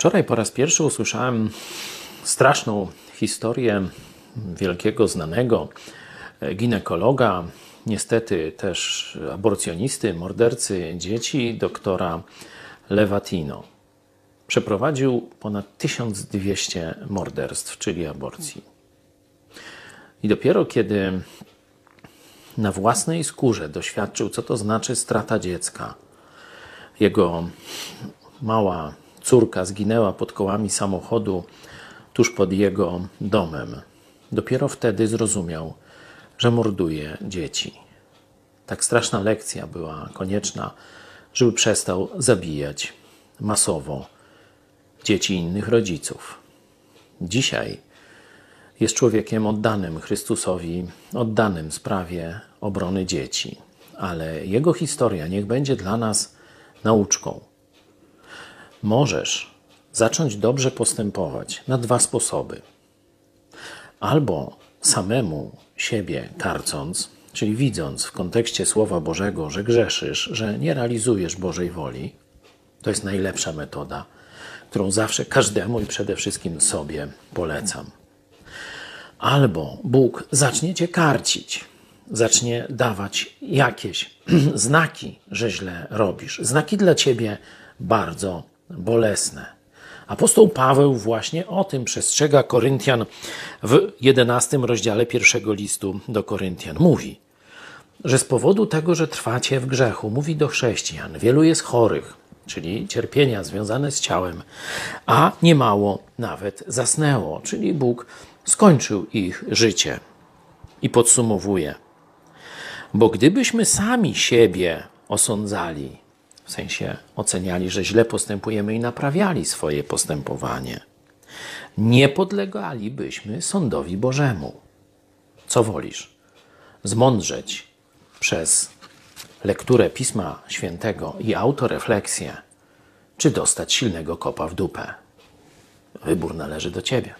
Wczoraj po raz pierwszy usłyszałem straszną historię wielkiego, znanego ginekologa, niestety też aborcjonisty, mordercy dzieci, doktora Lewatino. Przeprowadził ponad 1200 morderstw, czyli aborcji. I dopiero kiedy na własnej skórze doświadczył, co to znaczy strata dziecka, jego mała córka zginęła pod kołami samochodu tuż pod jego domem. Dopiero wtedy zrozumiał, że morduje dzieci. Tak straszna lekcja była konieczna, żeby przestał zabijać masowo dzieci innych rodziców. Dzisiaj jest człowiekiem oddanym Chrystusowi, oddanym sprawie obrony dzieci, ale jego historia niech będzie dla nas nauczką. Możesz zacząć dobrze postępować na dwa sposoby. Albo samemu siebie karcąc, czyli widząc w kontekście Słowa Bożego, że grzeszysz, że nie realizujesz Bożej woli, to jest najlepsza metoda, którą zawsze każdemu i przede wszystkim sobie polecam. Albo Bóg zacznie cię karcić, zacznie dawać jakieś znaki, że źle robisz, znaki dla ciebie bardzo bolesne. Apostoł Paweł właśnie o tym przestrzega Koryntian w 11 rozdziale pierwszego listu do Koryntian. Mówi, że z powodu tego, że trwacie w grzechu, mówi do chrześcijan, wielu jest chorych, czyli cierpienia związane z ciałem, a niemało nawet zasnęło, czyli Bóg skończył ich życie. I podsumowuje, bo gdybyśmy sami siebie osądzali, w sensie oceniali, że źle postępujemy i naprawiali swoje postępowanie, nie podlegalibyśmy sądowi Bożemu. Co wolisz? Zmądrzeć przez lekturę Pisma Świętego i autorefleksję, czy dostać silnego kopa w dupę? Wybór należy do ciebie.